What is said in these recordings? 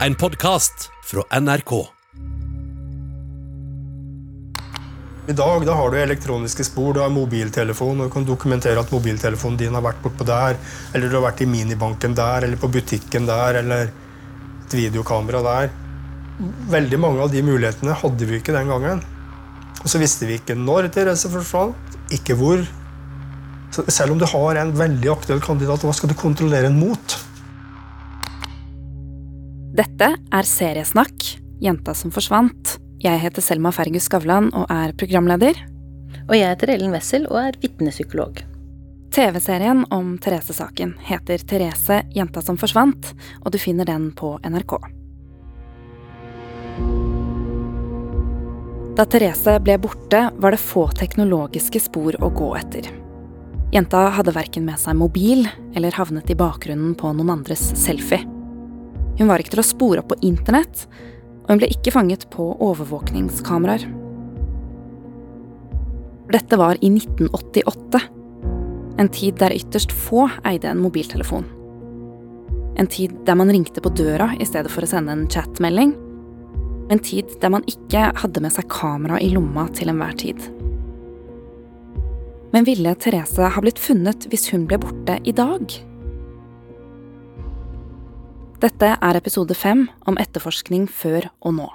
En podkast fra NRK. I dag da har du elektroniske spor, du har mobiltelefon, og du kan dokumentere at mobiltelefonen din har vært bortpå der, eller du har vært i minibanken der, eller på butikken der, eller et videokamera der. Veldig mange av de mulighetene hadde vi ikke den gangen. Og så visste vi ikke når Therese forsvant, ikke hvor. Så selv om du har en veldig aktuell kandidat, hva skal du kontrollere den mot? Dette er Seriesnakk, jenta som forsvant. Jeg heter Selma Fergus Skavlan og er programleder. Og jeg heter Ellen Wessel og er vitnepsykolog. TV-serien om Therese-saken heter Therese, jenta som forsvant, og du finner den på NRK. Da Therese ble borte, var det få teknologiske spor å gå etter. Jenta hadde verken med seg mobil eller havnet i bakgrunnen på noen andres selfie. Hun var ikke til å spore opp på internett, og hun ble ikke fanget på overvåkningskameraer. Dette var i 1988, en tid der ytterst få eide en mobiltelefon. En tid der man ringte på døra i stedet for å sende en chatmelding. En tid der man ikke hadde med seg kamera i lomma til enhver tid. Men ville Therese ha blitt funnet hvis hun ble borte i dag? Dette er episode fem om etterforskning før og nå.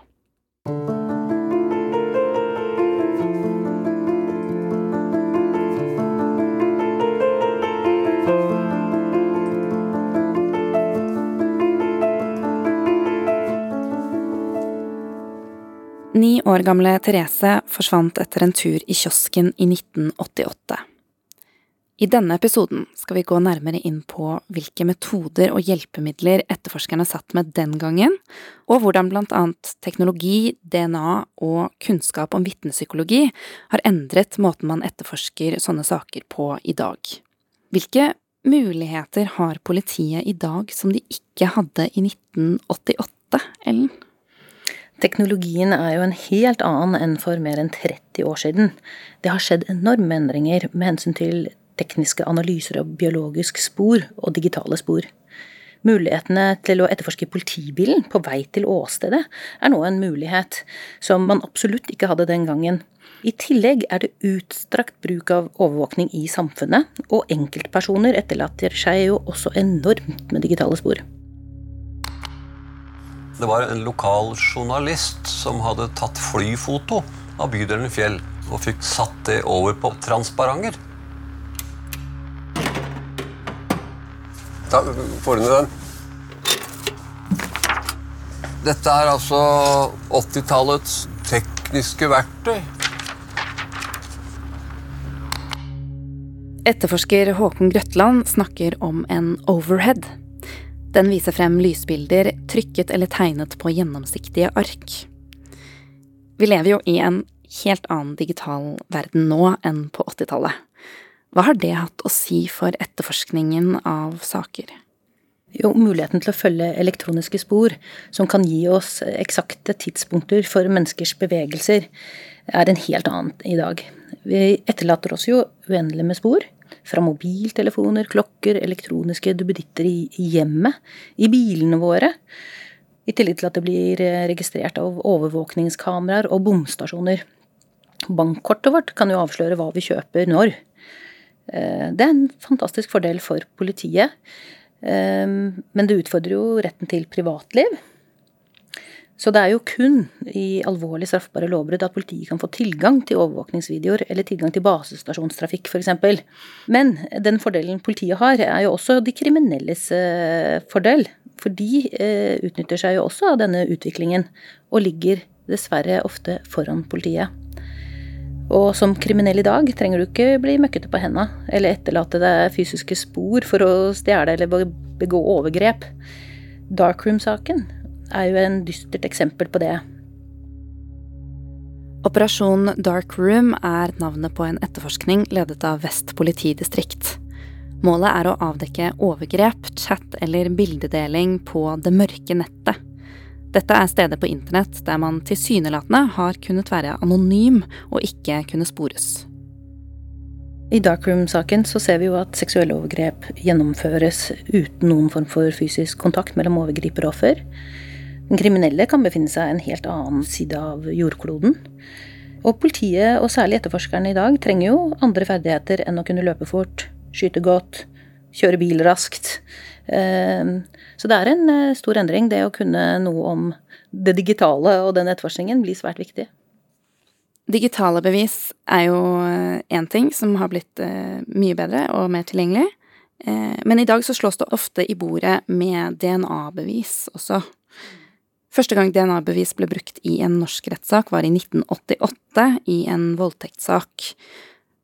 Ni år gamle Therese forsvant etter en tur i kiosken i 1988. I denne episoden skal vi gå nærmere inn på hvilke metoder og hjelpemidler etterforskerne satt med den gangen, og hvordan blant annet teknologi, DNA og kunnskap om vitnepsykologi har endret måten man etterforsker sånne saker på i dag. Hvilke muligheter har politiet i dag som de ikke hadde i 1988, Ellen? Teknologien er jo en helt annen enn for mer enn 30 år siden. Det har skjedd enorme endringer med hensyn til tekniske analyser av biologisk spor og digitale spor. Mulighetene til å etterforske politibilen på vei til åstedet er nå en mulighet som man absolutt ikke hadde den gangen. I tillegg er det utstrakt bruk av overvåkning i samfunnet, og enkeltpersoner etterlater seg jo også enormt med digitale spor. Det var en lokal journalist som hadde tatt flyfoto av bydelen Fjell og fikk satt det over på transparenter. Da får du ned den. Dette er altså 80-tallets tekniske verktøy. Etterforsker Håkon Grøtland snakker om en overhead. Den viser frem lysbilder trykket eller tegnet på gjennomsiktige ark. Vi lever jo i en helt annen digital verden nå enn på 80-tallet. Hva har det hatt å si for etterforskningen av saker? Jo, muligheten til å følge elektroniske spor, som kan gi oss eksakte tidspunkter for menneskers bevegelser, er en helt annen i dag. Vi etterlater oss jo uendelig med spor. Fra mobiltelefoner, klokker, elektroniske duppeditter i hjemmet, i bilene våre. I tillegg til at det blir registrert av overvåkningskameraer og bomstasjoner. Bankkortet vårt kan jo avsløre hva vi kjøper når. Eh, det er en fantastisk fordel for politiet. Eh, men det utfordrer jo retten til privatliv. Så det er jo kun i alvorlig straffbare lovbrudd at politiet kan få tilgang til overvåkningsvideoer eller tilgang til basestasjonstrafikk f.eks. Men den fordelen politiet har, er jo også de kriminelles eh, fordel. For de utnytter seg jo også av denne utviklingen, og ligger dessverre ofte foran politiet. Og som kriminell i dag trenger du ikke bli møkkete på henda eller etterlate deg fysiske spor for å stjele eller begå overgrep. Darkroom-saken er jo en dystert eksempel på det. Operasjon Darkroom er navnet på en etterforskning ledet av Vest politidistrikt. Målet er å avdekke overgrep, chat eller bildedeling på det mørke nettet. Dette er steder på internett der man tilsynelatende har kunnet være anonym og ikke kunne spores. I Darkroom-saken så ser vi jo at seksuelle overgrep gjennomføres uten noen form for fysisk kontakt mellom overgriper og offer. Den kriminelle kan befinne seg en helt annen side av jordkloden. Og politiet, og særlig etterforskerne i dag, trenger jo andre ferdigheter enn å kunne løpe fort, skyte godt, kjøre bil raskt. Ehm, så det er en eh, stor endring. Det å kunne noe om det digitale og den etterforskningen blir svært viktig. Digitale bevis er jo én eh, ting som har blitt eh, mye bedre og mer tilgjengelig. Men i dag så slås det ofte i bordet med DNA-bevis også. Første gang DNA-bevis ble brukt i en norsk rettssak, var i 1988, i en voldtektssak.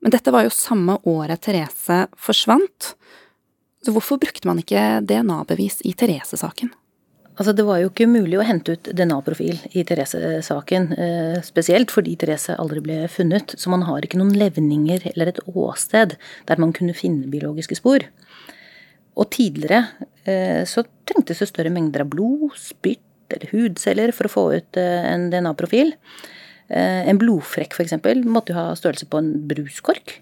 Men dette var jo samme året Therese forsvant. Så hvorfor brukte man ikke DNA-bevis i Therese-saken? Altså, det var jo ikke mulig å hente ut DNA-profil i Therese-saken, eh, spesielt fordi Therese aldri ble funnet, så man har ikke noen levninger eller et åsted der man kunne finne biologiske spor. Og tidligere eh, så trengtes det større mengder av blod, spytt eller hudceller for å få ut eh, en DNA-profil. En blodfrekk f.eks. måtte jo ha størrelse på en bruskork.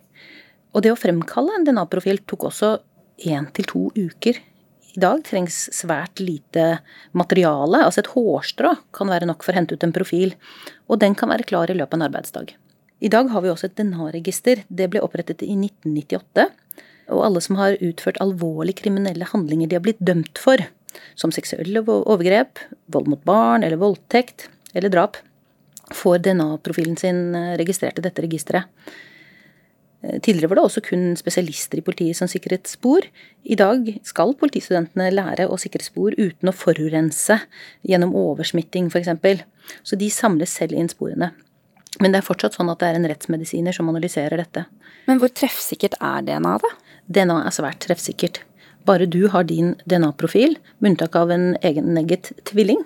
Og det å fremkalle en DNA-profil tok også én til to uker. I dag trengs svært lite materiale, altså et hårstrå kan være nok for å hente ut en profil, og den kan være klar i løpet av en arbeidsdag. I dag har vi også et DNA-register. Det ble opprettet i 1998. Og alle som har utført alvorlige kriminelle handlinger de har blitt dømt for, som seksuelle overgrep, vold mot barn eller voldtekt eller drap, får DNA-profilen sin eh, registrert i dette registeret. Eh, tidligere var det også kun spesialister i politiet som sikret spor. I dag skal politistudentene lære å sikre spor uten å forurense gjennom oversmitting f.eks. Så de samler selv inn sporene. Men det er fortsatt sånn at det er en rettsmedisiner som analyserer dette. Men hvor treffsikkert er DNA, da? DNA er svært treffsikkert. Bare du har din DNA-profil, med unntak av en egennegget tvilling.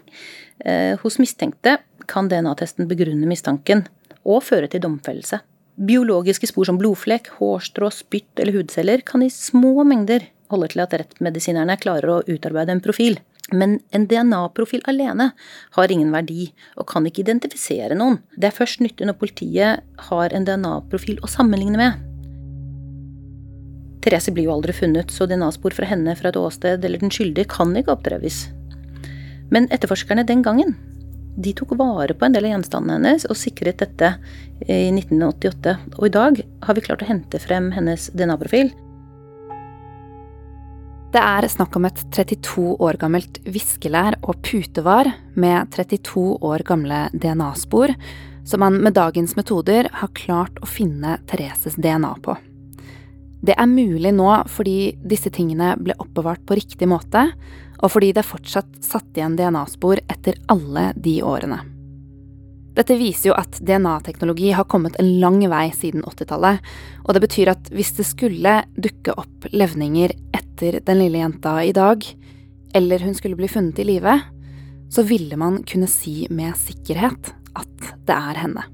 Eh, hos mistenkte kan DNA-testen begrunne mistanken og føre til domfellelse. Biologiske spor som blodflekk, hårstrå, spytt eller hudceller kan i små mengder holde til at rettmedisinerne klarer å utarbeide en profil. Men en DNA-profil alene har ingen verdi og kan ikke identifisere noen. Det er først nyttig når politiet har en DNA-profil å sammenligne med. Therese blir jo aldri funnet, så DNA-spor fra henne fra et åsted eller den skyldige kan ikke oppdreves. Men etterforskerne den gangen, de tok vare på en del av gjenstandene hennes og sikret dette i 1988. Og i dag har vi klart å hente frem hennes DNA-profil. Det er snakk om et 32 år gammelt viskelær og putevar med 32 år gamle DNA-spor, som man med dagens metoder har klart å finne Thereses DNA på. Det er mulig nå fordi disse tingene ble oppbevart på riktig måte, og fordi det fortsatt satt igjen DNA-spor etter alle de årene. Dette viser jo at DNA-teknologi har kommet en lang vei siden 80-tallet, og det betyr at hvis det skulle dukke opp levninger etter den lille jenta i dag, eller hun skulle bli funnet i live, så ville man kunne si med sikkerhet at det er henne.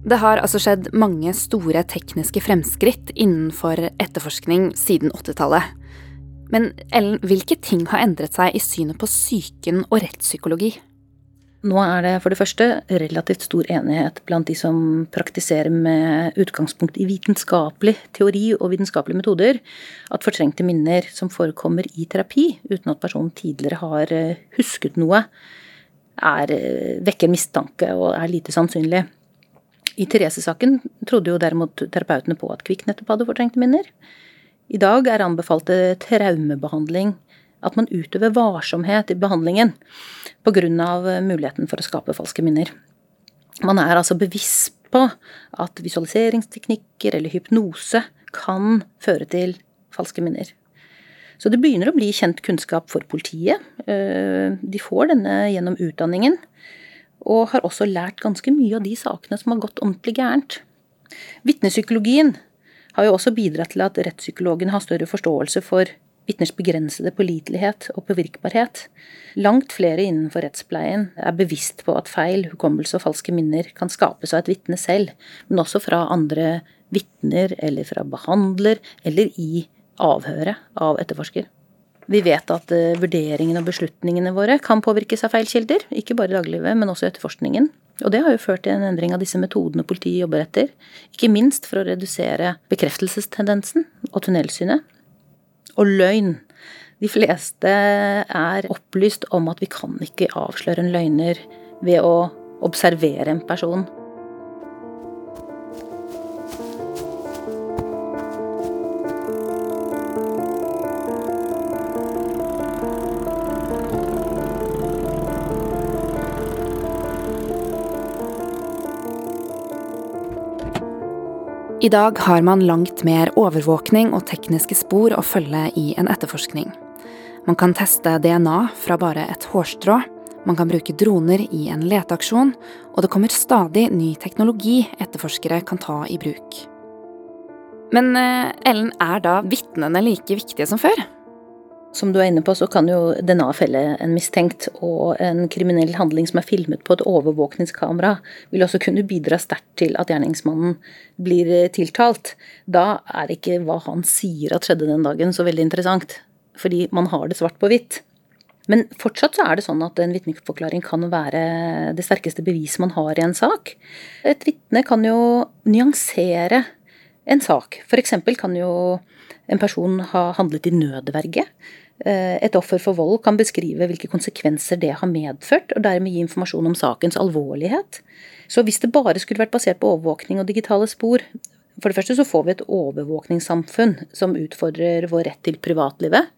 Det har altså skjedd mange store tekniske fremskritt innenfor etterforskning siden 80-tallet. Men Ellen, hvilke ting har endret seg i synet på psyken og rettspsykologi? Nå er det for det første relativt stor enighet blant de som praktiserer med utgangspunkt i vitenskapelig teori og vitenskapelige metoder, at fortrengte minner som forekommer i terapi uten at personen tidligere har eh, husket noe, er, eh, vekker mistanke og er lite sannsynlig. I Therese-saken trodde jo derimot terapeutene på at Kvikk nettopp hadde fortrengte minner. I dag er anbefalte traumebehandling at man utøver varsomhet i behandlingen pga. muligheten for å skape falske minner. Man er altså bevisst på at visualiseringsteknikker eller hypnose kan føre til falske minner. Så det begynner å bli kjent kunnskap for politiet. Eh, de får denne gjennom utdanningen og har også lært ganske mye av de sakene som har gått ordentlig gærent. Vitnepsykologien har jo også bidratt til at rettspsykologen har større forståelse for vitners begrensede pålitelighet og påvirkbarhet. Langt flere innenfor rettspleien er bevisst på at feil, hukommelse og falske minner kan skapes av et vitne selv, men også fra andre vitner eller fra behandler eller i avhøret av etterforsker. Vi vet at uh, vurderingene og beslutningene våre kan påvirkes av feil kilder. Ikke bare i dagliglivet, men også i etterforskningen. Og det har jo ført til en endring av disse metodene politiet jobber etter. Ikke minst for å redusere bekreftelsestendensen og tunnelsynet. Og løgn. De fleste er opplyst om at vi kan ikke avsløre en løgner ved å observere en person. I dag har man langt mer overvåkning og tekniske spor å følge i en etterforskning. Man kan teste DNA fra bare et hårstrå, man kan bruke droner i en leteaksjon, og det kommer stadig ny teknologi etterforskere kan ta i bruk. Men eh, Ellen, er da vitnene like viktige som før? Som du er inne på, så kan jo DNA felle en mistenkt, og en kriminell handling som er filmet på et overvåkningskamera, vil også kunne bidra sterkt til at gjerningsmannen blir eh, tiltalt. Da er ikke hva han sier at skjedde den dagen, så veldig interessant. Fordi man har det svart på hvitt. Men fortsatt så er det sånn at en vitneforklaring kan være det sterkeste beviset man har i en sak. Et vitne kan jo nyansere en sak. For eksempel kan jo en person har handlet i nødverge. Eh, et offer for vold kan beskrive hvilke konsekvenser det har medført, og dermed gi informasjon om sakens alvorlighet. Så hvis det bare skulle vært basert på overvåkning og digitale spor For det første så får vi et overvåkningssamfunn som utfordrer vår rett til privatlivet.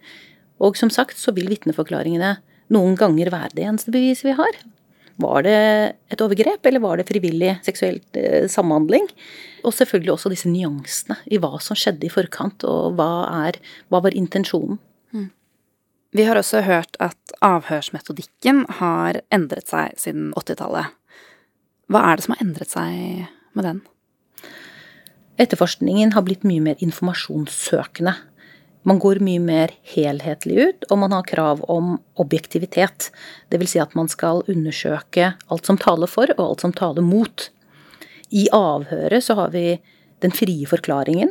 Og som sagt så vil vitneforklaringene noen ganger være det eneste beviset vi har. Var det et overgrep, eller var det frivillig seksuelt eh, samhandling? Og selvfølgelig også disse nyansene i hva som skjedde i forkant, og hva, er, hva var intensjonen. Mm. Vi har også hørt at avhørsmetodikken har endret seg siden 80-tallet. Hva er det som har endret seg med den? Etterforskningen har blitt mye mer informasjonssøkende. Man går mye mer helhetlig ut, og man har krav om objektivitet. Dvs. Si at man skal undersøke alt som taler for, og alt som taler mot. I avhøret så har vi den frie forklaringen,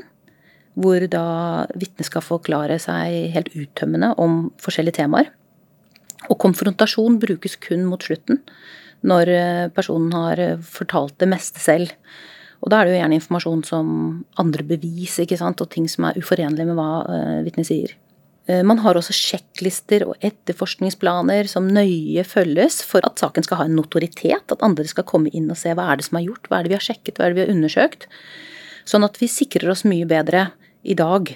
hvor da vitnet skal forklare seg helt uttømmende om forskjellige temaer. Og konfrontasjon brukes kun mot slutten, når eh, personen har fortalt det meste selv. Og da er det jo gjerne informasjon som andre bevis, ikke sant, og ting som er uforenlig med hva uh, vitnet sier. Uh, man har også sjekklister og etterforskningsplaner som nøye følges for at saken skal ha en notoritet, at andre skal komme inn og se hva er det som er gjort, hva er det vi har sjekket, hva er det vi har undersøkt. Sånn at vi sikrer oss mye bedre i dag.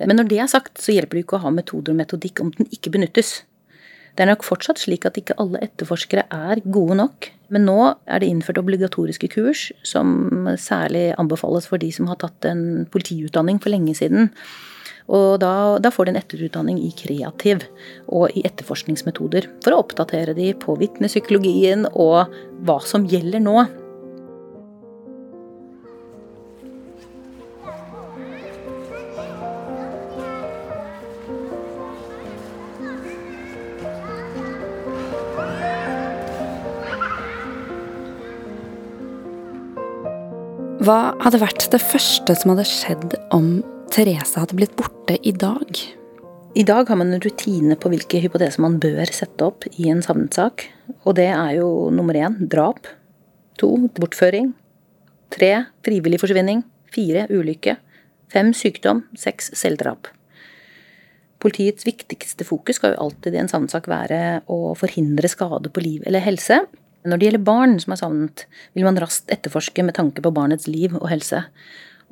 Men når det er sagt, så hjelper det ikke å ha metoder og metodikk om den ikke benyttes. Det er nok fortsatt slik at ikke alle etterforskere er gode nok. Men nå er det innført obligatoriske kurs, som særlig anbefales for de som har tatt en politiutdanning for lenge siden. Og da, da får de en etterutdanning i kreativ og i etterforskningsmetoder. For å oppdatere de på vitnepsykologien og hva som gjelder nå. Hva hadde vært det første som hadde skjedd om Therese hadde blitt borte i dag? I dag har man en rutine på hvilke hypoteser man bør sette opp i en savnet Og det er jo nummer én drap. To bortføring. Tre frivillig forsvinning. Fire ulykke. Fem sykdom. Seks selvdrap. Politiets viktigste fokus skal jo alltid i en savnet være å forhindre skade på liv eller helse. Når det gjelder barn som er savnet, vil man raskt etterforske med tanke på barnets liv og helse.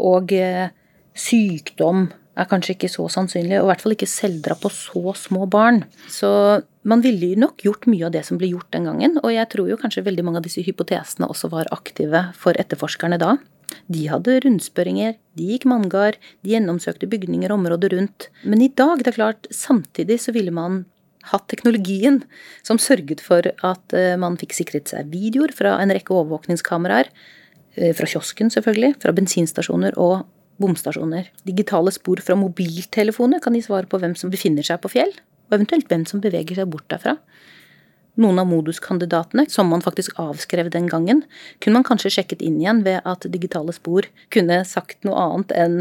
Og eh, sykdom er kanskje ikke så sannsynlig, og i hvert fall ikke selvdrap på så små barn. Så man ville nok gjort mye av det som ble gjort den gangen, og jeg tror jo kanskje veldig mange av disse hypotesene også var aktive for etterforskerne da. De hadde rundspørringer, de gikk manngard, de gjennomsøkte bygninger og områder rundt. Men i dag, det er klart, samtidig så ville man hatt teknologien som sørget for at eh, man fikk sikret seg videoer fra en rekke overvåkningskameraer. Eh, fra kiosken, selvfølgelig. Fra bensinstasjoner og bomstasjoner. Digitale spor fra mobiltelefoner kan gi svar på hvem som befinner seg på fjell, og eventuelt hvem som beveger seg bort derfra. Noen av moduskandidatene, som man faktisk avskrev den gangen, kunne man kanskje sjekket inn igjen ved at digitale spor kunne sagt noe annet enn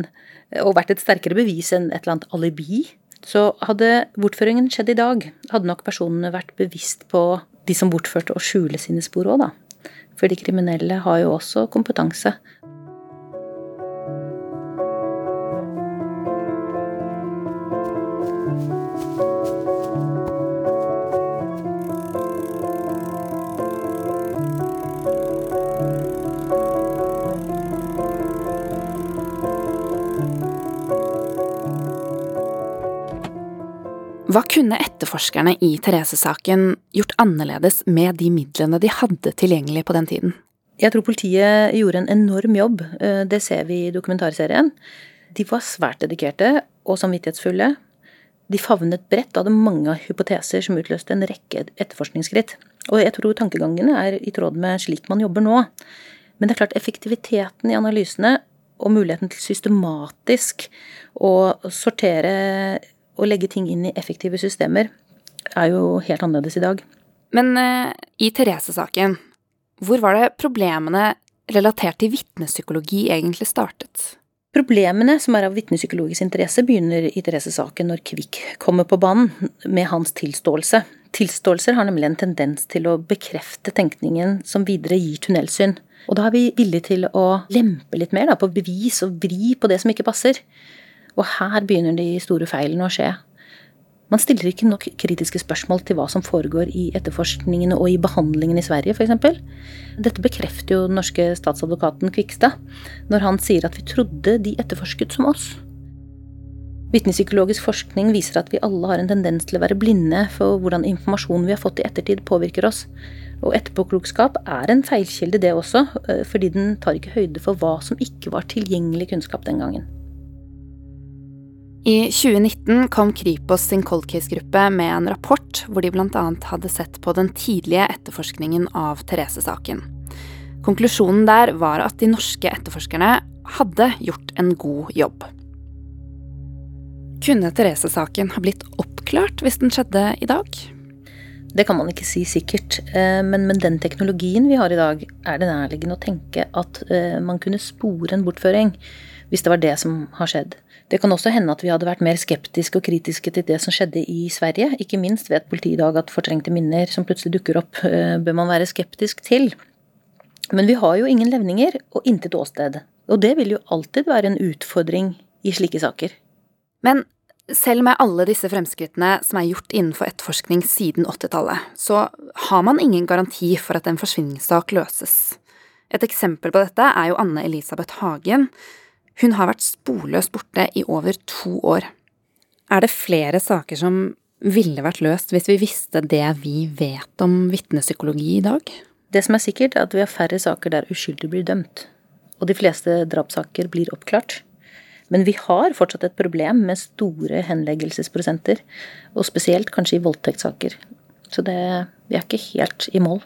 og vært et sterkere bevis enn et eller annet alibi så hadde bortføringen skjedd i dag, hadde nok personene vært bevisst på de som bortførte, å skjule sine spor òg, da. For de kriminelle har jo også kompetanse. Hva kunne etterforskerne i Therese-saken gjort annerledes med de midlene de hadde tilgjengelig på den tiden? Jeg tror politiet gjorde en enorm jobb. Eh, det ser vi i dokumentarserien. De var svært dedikerte og samvittighetsfulle. De favnet bredt og hadde mange hypoteser som utløste en rekke etterforskningsskritt. Og jeg tror tankegangene er i tråd med slik man jobber nå. Men det er klart effektiviteten i analysene og muligheten til systematisk å sortere og legge ting inn i effektive systemer er jo helt annerledes i dag. Men uh, i Therese-saken, hvor var det problemene relatert til vitnepsykologi egentlig startet? Problemene som er av vitnepsykologisk interesse, begynner i Therese-saken når Kvikk kommer på banen med hans tilståelse. Tilståelser har nemlig en tendens til å bekrefte tenkningen som videre gir tunnelsyn. Og da er vi villige til å lempe litt mer da, på bevis og vri på det som ikke passer. Og her begynner de store feilene å skje. Man stiller ikke nok kritiske spørsmål til hva som foregår i etterforskningene og i behandlingen i Sverige, f.eks. Dette bekrefter jo den norske statsadvokaten Kvikstad når han sier at vi trodde de etterforsket som oss. Vitnepsykologisk forskning viser at vi alle har en tendens til å være blinde for hvordan informasjonen vi har fått i ettertid, påvirker oss. Og etterpåklokskap er en feilkilde, det også, eh, fordi den tar ikke høyde for hva som ikke var tilgjengelig kunnskap den gangen. I 2019 kom Kripos sin cold case-gruppe med en rapport hvor de bl.a. hadde sett på den tidlige etterforskningen av Therese-saken. Konklusjonen der var at de norske etterforskerne hadde gjort en god jobb. Kunne Therese-saken ha blitt oppklart hvis den skjedde i dag? Det kan man ikke si sikkert, eh, men med den teknologien vi har i dag, er det nærliggende å tenke at eh, man kunne spore en bortføring, hvis det var det som har skjedd. Det kan også hende at vi hadde vært mer skeptiske og kritiske til det som skjedde i Sverige. Ikke minst vet politiet i dag at fortrengte minner som plutselig dukker opp, eh, bør man være skeptisk til. Men vi har jo ingen levninger og intet åsted. Og det vil jo alltid være en utfordring i slike saker. Men selv med alle disse fremskrittene som er gjort innenfor etterforskning siden 80-tallet, så har man ingen garanti for at en forsvinningssak løses. Et eksempel på dette er jo Anne Elisabeth Hagen, hun har vært sporløst borte i over to år. Er det flere saker som ville vært løst hvis vi visste det vi vet om vitnepsykologi i dag? Det som er sikkert, er at vi har færre saker der uskyldige blir dømt. Og de fleste drapssaker blir oppklart. Men vi har fortsatt et problem med store henleggelsesprosenter. Og spesielt kanskje i voldtektssaker. Så det, vi er ikke helt i mål.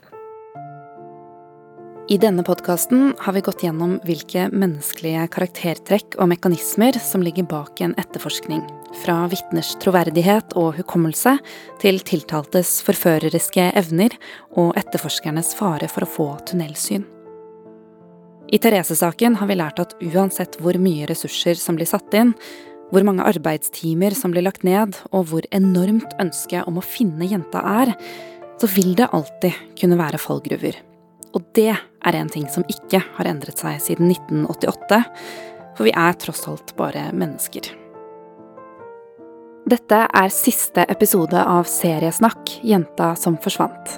I denne podkasten har vi gått gjennom hvilke menneskelige karaktertrekk og mekanismer som ligger bak en etterforskning. Fra vitners troverdighet og hukommelse til tiltaltes forføreriske evner og etterforskernes fare for å få tunnelsyn. I Therese-saken har vi lært at uansett hvor mye ressurser som blir satt inn, hvor mange arbeidstimer som blir lagt ned, og hvor enormt ønsket om å finne jenta er, så vil det alltid kunne være fallgruver. Og det er en ting som ikke har endret seg siden 1988, for vi er tross alt bare mennesker. Dette er siste episode av Seriesnakk Jenta som forsvant.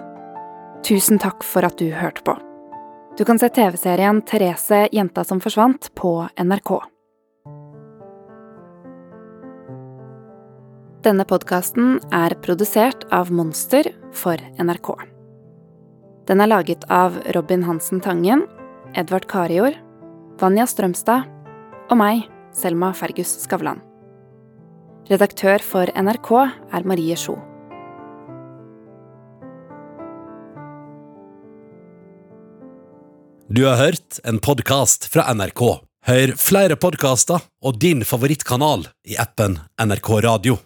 Tusen takk for at du hørte på. Du kan se TV-serien Therese jenta som forsvant på NRK. Denne podkasten er produsert av Monster for NRK. Den er laget av Robin Hansen Tangen, Edvard Karior, Vanja Strømstad og meg, Selma Fergus Skavlan. Redaktør for NRK er Marie Sjo. Du har hørt en podkast fra NRK. Hør flere podkaster og din favorittkanal i appen NRK Radio.